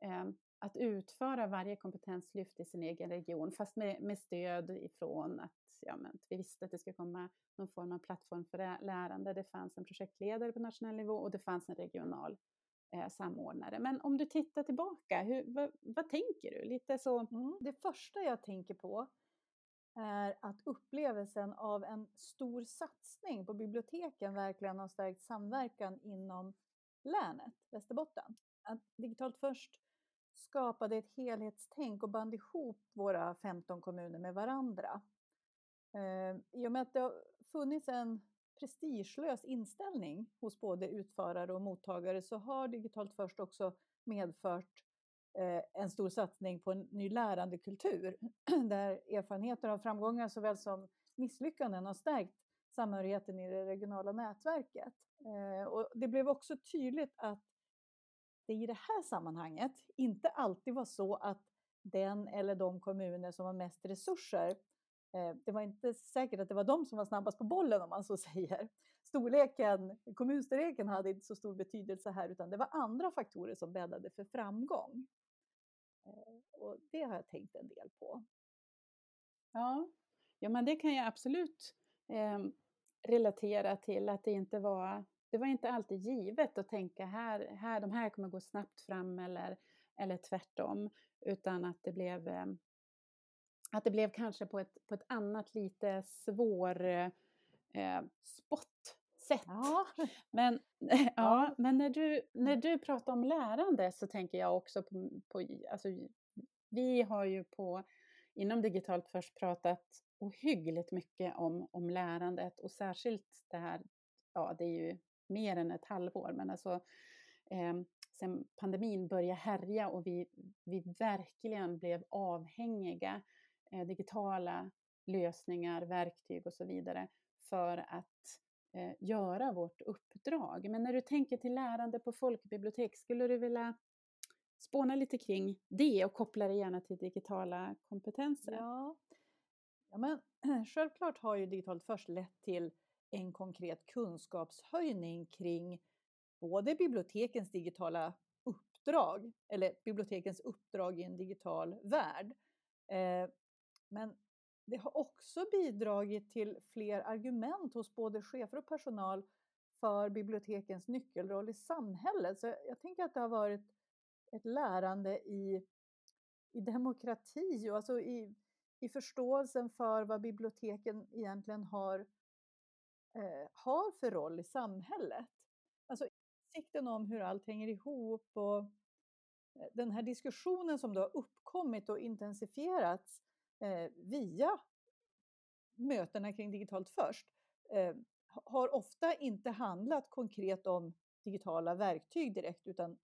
eh, att utföra varje kompetenslyft i sin egen region, fast med, med stöd ifrån att ja, men, vi visste att det skulle komma någon form av plattform för lärande. Det fanns en projektledare på nationell nivå och det fanns en regional eh, samordnare. Men om du tittar tillbaka, hur, vad, vad tänker du? Lite så... Mm. Det första jag tänker på är att upplevelsen av en stor satsning på biblioteken verkligen har stärkt samverkan inom länet, Västerbotten. Att Digitalt Först skapade ett helhetstänk och band ihop våra 15 kommuner med varandra. Eh, I och med att det har funnits en prestigelös inställning hos både utförare och mottagare så har Digitalt Först också medfört Eh, en stor satsning på en ny lärandekultur där erfarenheter av framgångar såväl som misslyckanden har stärkt samhörigheten i det regionala nätverket. Eh, och det blev också tydligt att det i det här sammanhanget inte alltid var så att den eller de kommuner som har mest resurser eh, det var inte säkert att det var de som var snabbast på bollen om man så säger. Storleken, kommunstorleken hade inte så stor betydelse här utan det var andra faktorer som bäddade för framgång. Eh, och det har jag tänkt en del på. Ja, ja men det kan jag absolut eh, relatera till att det inte var det var inte alltid givet att tänka här, här, de här kommer gå snabbt fram eller, eller tvärtom. Utan att det blev, eh, att det blev kanske på ett, på ett annat lite svår eh, spott sätt. Ja. Men, ja. ja. men när, du, när du pratar om lärande så tänker jag också på, på alltså, vi har ju på inom Digitalt Först pratat ohyggligt mycket om, om lärandet och särskilt det här, ja det är ju mer än ett halvår, men alltså eh, sen pandemin började härja och vi, vi verkligen blev avhängiga eh, digitala lösningar, verktyg och så vidare för att Eh, göra vårt uppdrag. Men när du tänker till lärande på folkbibliotek, skulle du vilja spåna lite kring det och koppla det gärna till digitala kompetenser? Ja, ja men självklart har ju Digitalt Först lett till en konkret kunskapshöjning kring både bibliotekens digitala uppdrag, eller bibliotekens uppdrag i en digital värld. Eh, men det har också bidragit till fler argument hos både chefer och personal för bibliotekens nyckelroll i samhället. Så jag tänker att det har varit ett lärande i, i demokrati och alltså i, i förståelsen för vad biblioteken egentligen har eh, har för roll i samhället. Alltså insikten om hur allt hänger ihop och eh, den här diskussionen som då har uppkommit och intensifierats eh, via mötena kring Digitalt först eh, har ofta inte handlat konkret om digitala verktyg direkt utan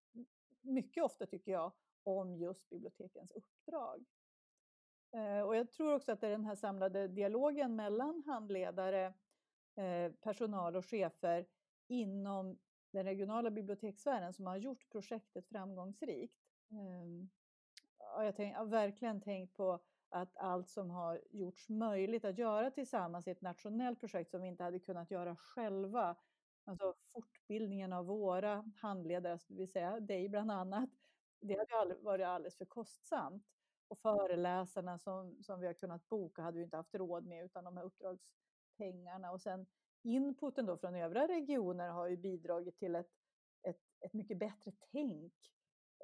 mycket ofta tycker jag om just bibliotekens uppdrag. Eh, och jag tror också att det är den här samlade dialogen mellan handledare, Eh, personal och chefer inom den regionala bibliotekssfären som har gjort projektet framgångsrikt. Ehm, jag, jag har verkligen tänkt på att allt som har gjorts möjligt att göra tillsammans i ett nationellt projekt som vi inte hade kunnat göra själva, alltså fortbildningen av våra handledare, det vill säga dig bland annat, det hade varit alldeles för kostsamt. Och föreläsarna som, som vi har kunnat boka hade vi inte haft råd med utan de här uppdragspengarna. och sen inputen då från övriga regioner har ju bidragit till ett, ett, ett mycket bättre tänk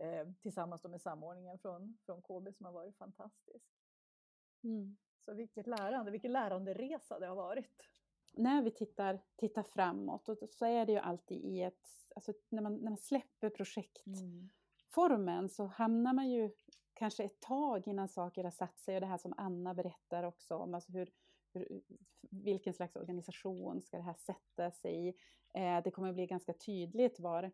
eh, tillsammans med samordningen från, från KB som har varit fantastisk. Mm. Så vilket lärande, vilken läranderesa det har varit. När vi tittar, tittar framåt och så är det ju alltid i ett, alltså när man, när man släpper projekt mm. så hamnar man ju kanske ett tag innan saker har satt sig och det här som Anna berättar också om, alltså hur, hur, vilken slags organisation ska det här sätta sig i? Eh, det kommer bli ganska tydligt var,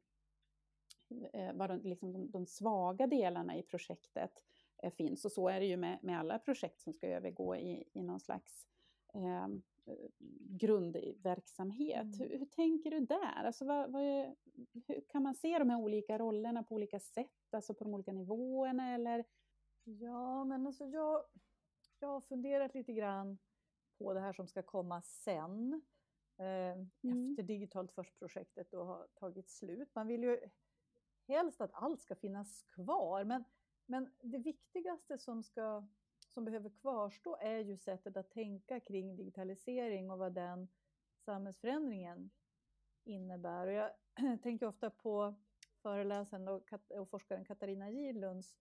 eh, var de, liksom de, de, svaga delarna i projektet finns och så är det ju med, med alla projekt som ska övergå i, i någon slags eh, grundverksamhet. Mm. Hur, hur, tänker du där? Alltså vad, vad är, hur, kan man se de här olika rollerna på olika sätt, alltså på de olika nivåerna eller? Ja, men alltså jag, jag har funderat lite grann på det här som ska komma sen. Eh, mm. Efter Digitalt först-projektet då har tagit slut. Man vill ju helst att allt ska finnas kvar, men, men det viktigaste som ska som behöver kvarstå är ju sättet att tänka kring digitalisering och vad den samhällsförändringen innebär. Och jag tänker ofta på föreläsaren och, och forskaren Katarina Gidlunds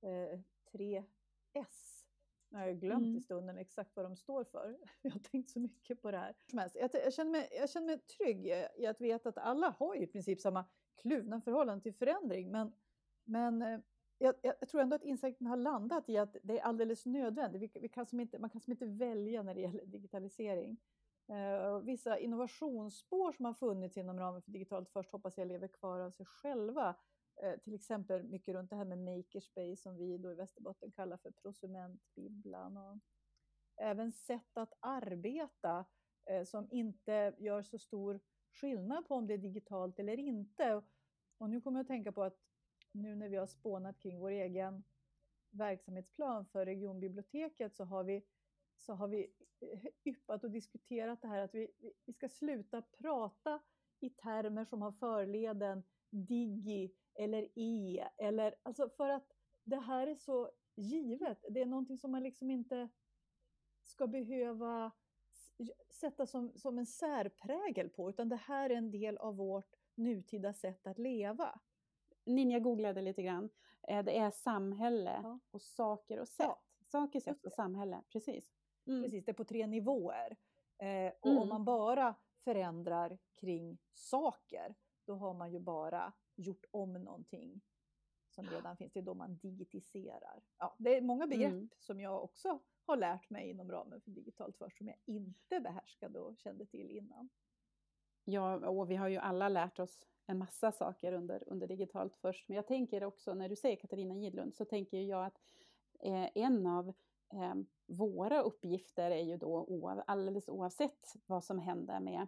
eh, tre S. Nu har jag glömt mm. i stunden exakt vad de står för. Jag har tänkt så mycket på det här. Jag, jag, känner mig, jag känner mig trygg i att veta att alla har i princip samma kluvna förhållande till förändring. Men, men eh, jag, jag, tror ändå att insikten har landat i att det är alldeles nödvändigt. Vi, vi kan som inte, man kan som inte välja när det gäller digitalisering. Uh, vissa innovationsspår som har funnits inom ramen för Digitalt först hoppas jag lever kvar av sig själva. Uh, till exempel mycket runt det här med makerspace som vi då i Västerbotten kallar för prosumentbibblan. Och även sätt att arbeta uh, som inte gör så stor skillnad på om det är digitalt eller inte. Och nu kommer jag att tänka på att nu när vi har spånat kring vår egen verksamhetsplan för regionbiblioteket så har vi, så har vi eh, yppat och diskuterat det här att vi, vi ska sluta prata i termer som har förleden digi eller e eller alltså för att det här är så givet. Det är någonting som man liksom inte ska behöva sätta som, som en särprägel på utan det här är en del av vårt nutida sätt att leva. Ninja googlade lite grann. Eh, det är samhälle ja. och saker och sätt. Ja. Saker, sätt och samhälle, precis. Mm. Precis, det är på tre nivåer. Eh, och mm. om man bara förändrar kring saker, då har man ju bara gjort om någonting som redan finns. Det är då man digitiserar. Ja, det är många begrepp mm. som jag också har lärt mig inom ramen för Digitalt först som jag inte behärskade och kände till innan. Ja, och vi har ju alla lärt oss en massa saker under, under digitalt först. Men jag tänker också, när du säger Katarina Gidlund, så tänker jag att eh, en av eh, våra uppgifter är ju då alldeles oavsett vad som händer med,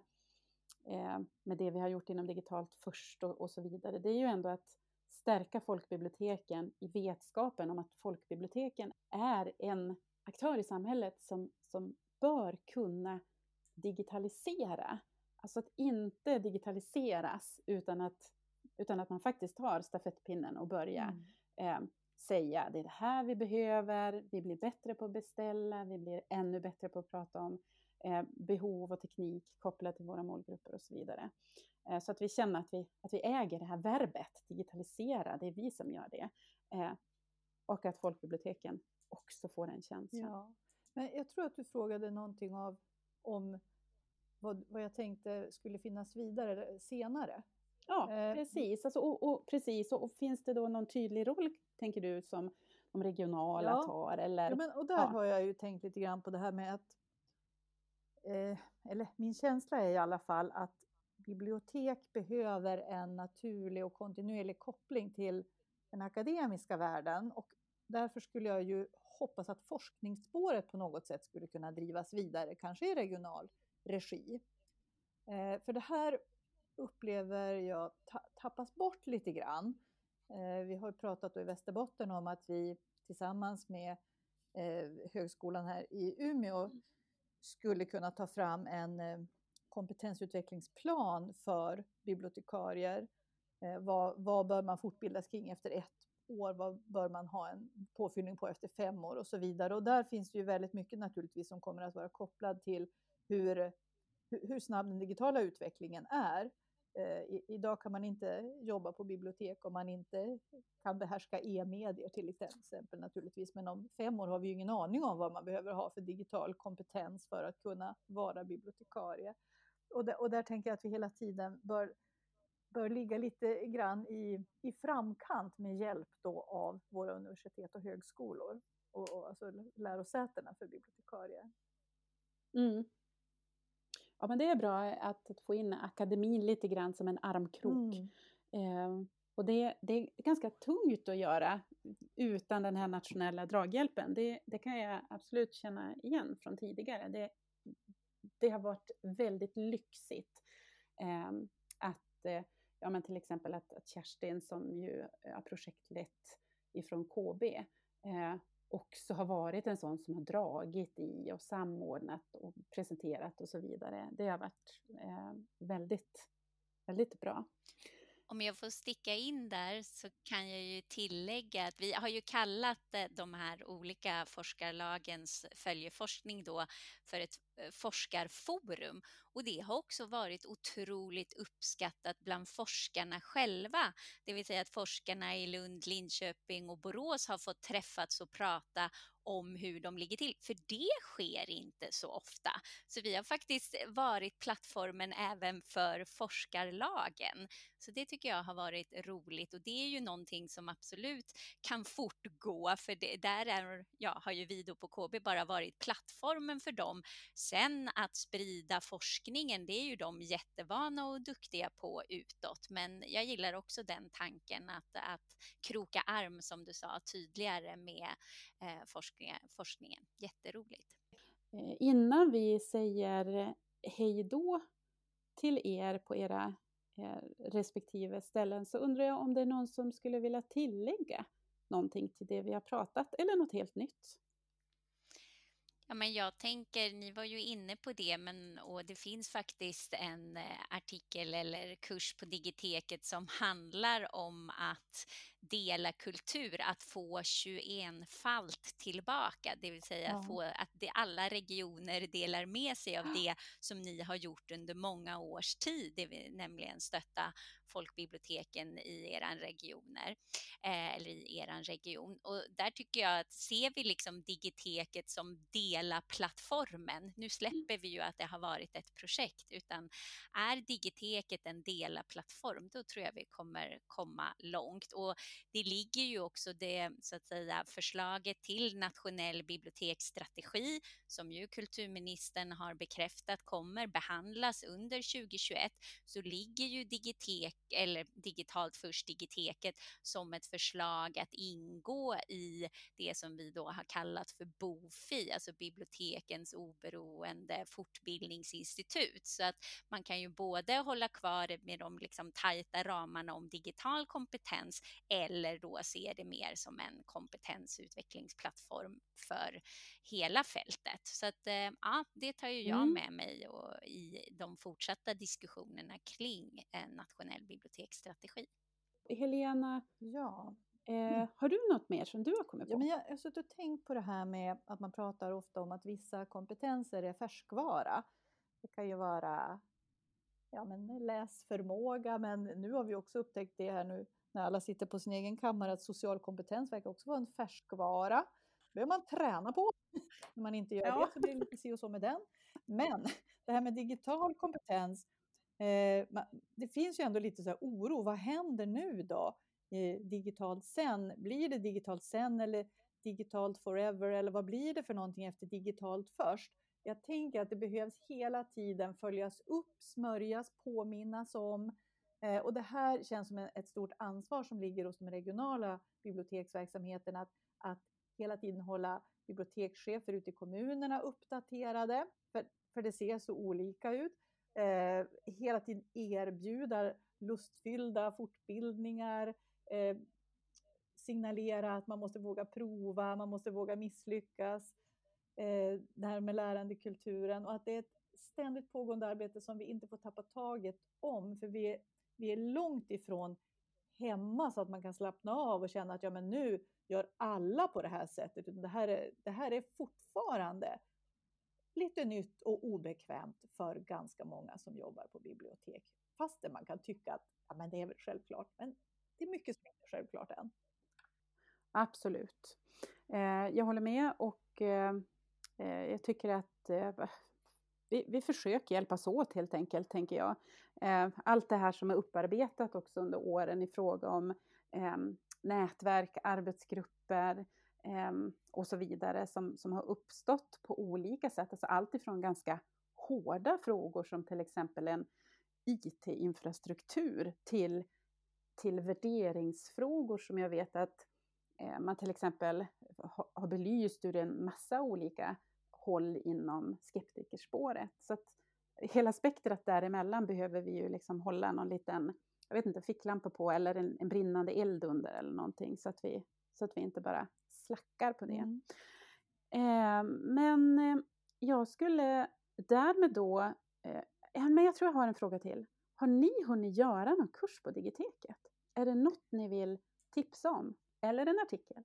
eh, med det vi har gjort inom digitalt först och, och, så vidare. Det är ju ändå att stärka folkbiblioteken i vetskapen om att folkbiblioteken är en aktör i samhället som, som bör kunna digitalisera Alltså att inte digitaliseras utan att, utan att man faktiskt tar stafettpinnen och börjar mm. eh, säga det är det här vi behöver, vi blir bättre på att beställa, vi blir ännu bättre på att prata om eh, behov och teknik kopplat till våra målgrupper och så vidare. Eh, så att vi känner att vi, att vi äger det här verbet, digitalisera, det är vi som gör det. Eh, och att folkbiblioteken också får den känslan. Ja. Men jag tror att du frågade någonting av om vad, vad jag tänkte skulle finnas vidare senare. Ja, eh, precis. Alltså, och, och, precis. Och, och, finns det då någon tydlig roll, tänker du, som de regionala ja. tar? Eller? Ja, men, och där ja. har jag ju tänkt lite grann på det här med att, eh, eller min känsla är i alla fall att bibliotek behöver en naturlig och kontinuerlig koppling till den akademiska världen och därför skulle jag ju hoppas att forskningsspåret på något sätt skulle kunna drivas vidare, kanske i regional regi. Eh, för det här upplever jag tappas bort lite grann. Eh, vi har pratat i Västerbotten om att vi tillsammans med eh, högskolan här i Umeå skulle kunna ta fram en kompetensutvecklingsplan för bibliotekarier. Vad, vad bör man fortbildas kring efter ett år? Vad bör man ha en påfyllning på efter fem år och så vidare? Och där finns det ju väldigt mycket naturligtvis som kommer att vara kopplad till hur, hur snabb den digitala utvecklingen är. Eh, I, idag kan man inte jobba på bibliotek om man inte kan behärska e-medier till exempel naturligtvis. Men om fem år har vi ju ingen aning om vad man behöver ha för digital kompetens för att kunna vara bibliotekarie. Och, där, och där tänker jag att vi hela tiden bör bör ligga lite grann i, i framkant med hjälp då av våra universitet och högskolor och, och alltså lärosätena för bibliotekarier. Mm. Ja, men det är bra att, att, få in akademin lite grann som en armkrok. Mm. Eh, och det, det, är ganska tungt att göra utan den här nationella draghjälpen. Det, det kan jag absolut känna igen från tidigare. Det, det har varit väldigt lyxigt eh, att, eh, ja men till exempel att, att Kerstin som ju har projektlett ifrån KB eh, också har varit en sån som har dragit i och samordnat och presenterat och så vidare. Det har varit eh, väldigt, väldigt bra. Om jag får sticka in där så kan jag ju tillägga att vi har ju kallat eh, de här olika forskarlagens följeforskning då för ett Eh, forskarforum och det har också varit otroligt uppskattat bland forskarna själva. Det vill säga att forskarna i Lund, Linköping och Borås har fått träffats och prata om hur de ligger till, för det sker inte så ofta. Så vi har faktiskt varit plattformen även för forskarlagen. Så det tycker jag har varit roligt och det är ju någonting som absolut kan fortgå, för det, där är, ja, har ju vi då på KB bara varit plattformen för dem. Sen att sprida forskningen, det är ju de jättevana och duktiga på utåt, men jag gillar också den tanken att, att kroka arm, som du sa, tydligare med eh, forskningen, forskningen. Jätteroligt. Eh, innan vi säger hej då till er på era eh, respektive ställen så undrar jag om det är någon som skulle vilja tillägga någonting till det vi har pratat eller något helt nytt? Ja, men jag tänker, ni var ju inne på det, men och det finns faktiskt en eh, artikel eller kurs på Digiteket som handlar om att dela kultur, att få 21-falt tillbaka, det vill säga ja. få att det, alla regioner delar med sig av det som ni har gjort under många års tid, det vill nämligen stötta folkbiblioteken i era regioner eh, eller i eran region. Och där tycker jag att ser vi liksom Digiteket som dela plattformen. Nu släpper vi ju att det har varit ett projekt, utan är Digiteket en dela plattform, då tror jag vi kommer komma långt. Och det ligger ju också det så att säga förslaget till nationell biblioteksstrategi som ju kulturministern har bekräftat kommer behandlas under 2021 så ligger ju Digitek eller digitalt först Digiteket som ett förslag att ingå i det som vi då har kallat för BOFI, alltså bibliotekens oberoende fortbildningsinstitut. Så att man kan ju både hålla kvar med de liksom tajta ramarna om digital kompetens eller då se det mer som en kompetensutvecklingsplattform för hela fältet. Så att eh, ja, det tar ju jag mm. med mig och i de fortsatta diskussionerna kring en nationell biblioteksstrategi. Helena, ja. Eh, har du något mer som du har kommit på? Ja, men jag har suttit och tänkt på det här med att man pratar ofta om att vissa kompetenser är färskvara. Det kan ju vara ja, men läsförmåga, men nu har vi också upptäckt det här nu när alla sitter på sin egen kammare att social kompetens verkar också vara en färskvara. Det behöver man träna på. När man inte gör ja. det så blir det lite si och så med den. Men det här med digital kompetens, eh, det finns ju ändå lite så här oro. Vad händer nu då? Eh, digitalt sen? Blir det digitalt sen eller digitalt forever? Eller vad blir det för någonting efter digitalt först? Jag tänker att det behövs hela tiden följas upp, smörjas, påminnas om. Eh, och det här känns som ett stort ansvar som ligger hos de regionala biblioteksverksamheterna att, att hela tiden hålla bibliotekschefer ute i kommunerna uppdaterade, för, för det ser så olika ut. Eh, hela tiden erbjuda lustfyllda fortbildningar, eh, signalera att man måste våga prova, man måste våga misslyckas. Eh, det här med lärandekulturen och att det är ett ständigt pågående arbete som vi inte får tappa taget om, för vi vi är långt ifrån hemma så att man kan slappna av och känna att ja, men nu gör alla på det här sättet. Utan det, här är, det här är fortfarande lite nytt och obekvämt för ganska många som jobbar på bibliotek. Fastän man kan tycka att ja, men det är väl självklart. Men det är mycket som inte är självklart än. Absolut. Eh, jag håller med och eh, eh jag tycker att eh, vi, vi försöker hjälpas åt helt enkelt, tänker jag. Eh, allt det här som är upparbetat också under åren i fråga om eh, nätverk, arbetsgrupper eh, och så vidare som, som har uppstått på olika sätt. Alltså allt ifrån ganska hårda frågor som till exempel en IT-infrastruktur till, till värderingsfrågor som jag vet att eh, man till exempel har belyst ur en massa olika håll inom skeptikerspåret. Så att hela spektrat däremellan behöver vi ju liksom hålla någon liten, jag vet inte, ficklampa på eller en, en brinnande eld under eller någonting så att vi, så att vi inte bara slackar på det. Mm. Eh, men eh, jag skulle därmed då, eh, men jag tror jag har en fråga till. Har ni hunnit göra någon kurs på Digiteket? Är det något ni vill tipsa om? Eller en artikel?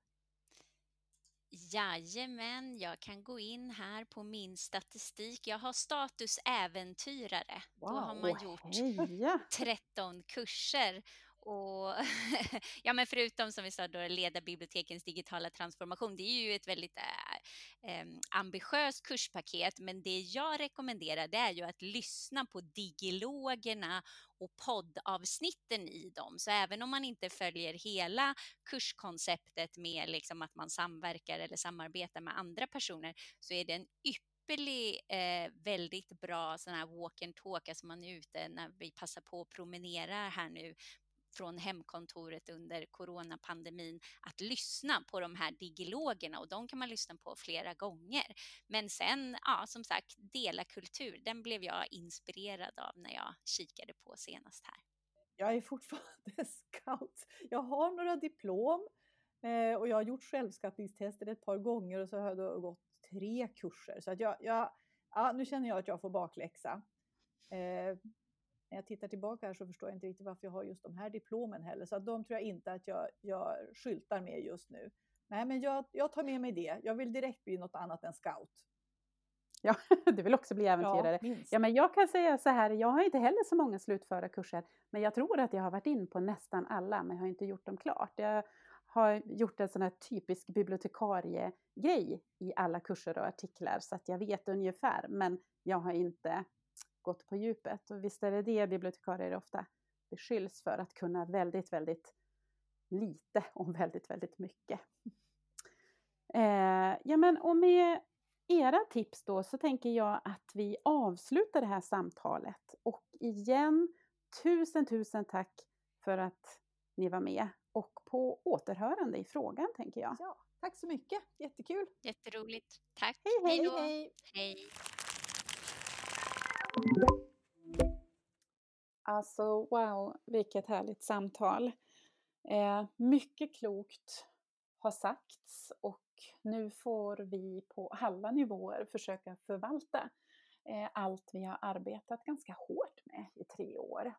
Jajamän, jag kan gå in här på min statistik. Jag har status äventyrare. Wow, Då har man gjort heja. 13 kurser och ja, men förutom som vi sa då leda bibliotekens digitala transformation, det är ju ett väldigt äh, ambitiöst kurspaket, men det jag rekommenderar det är ju att lyssna på digilogerna och poddavsnitten i dem. Så även om man inte följer hela kurskonceptet med liksom att man samverkar eller samarbetar med andra personer så är det en ypperlig, eh, väldigt bra sån här walk and talk, alltså man är ute när vi passar på att promenera här nu från hemkontoret under coronapandemin att lyssna på de här digilogerna och de kan man lyssna på flera gånger. Men sen, ja, som sagt, dela kultur, den blev jag inspirerad av när jag kikade på senast här. Jag är fortfarande scout. Jag har några diplom eh, och jag har gjort självskattningstester ett par gånger och så har jag gått tre kurser. Så att jag, jag, ja, nu känner jag att jag får bakläxa. Eh, när jag tittar tillbaka här så förstår jag inte riktigt varför jag har just de här diplomen heller. Så att de tror jag inte att jag, jag skyltar med just nu. Nej, men jag, jag tar med mig det. Jag vill direkt bli något annat än scout. Ja, du vill också bli äventyrare. Ja, ja, men jag kan säga så här, jag har inte heller så många slutförda kurser, men jag tror att jag har varit in på nästan alla, men jag har inte gjort dem klart. Jag har gjort en sån här typisk bibliotekarie-grej i alla kurser och artiklar, så att jag vet ungefär, men jag har inte gått på djupet. Och visst är det det bibliotekarier ofta beskylls för, att kunna väldigt, väldigt lite om väldigt, väldigt mycket. Eh, ja, men och med era tips då så tänker jag att vi avslutar det här samtalet. Och igen, tusen, tusen tack för att ni var med. Och på återhörande i frågan, tänker jag. Ja, tack så mycket, jättekul! Jätteroligt. Tack! Hej, hej! hej. hej. Alltså wow, vilket härligt samtal. Eh, mycket klokt har sagts och nu får vi på alla nivåer försöka förvalta eh, allt vi har arbetat ganska hårt med i tre år.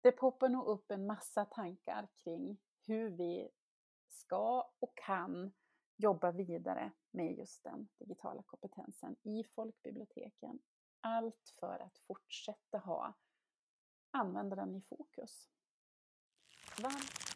Det poppar nog upp en massa tankar kring hur vi ska och kan jobba vidare med just den digitala kompetensen i folkbiblioteken allt för att fortsätta ha användaren i fokus. Varmt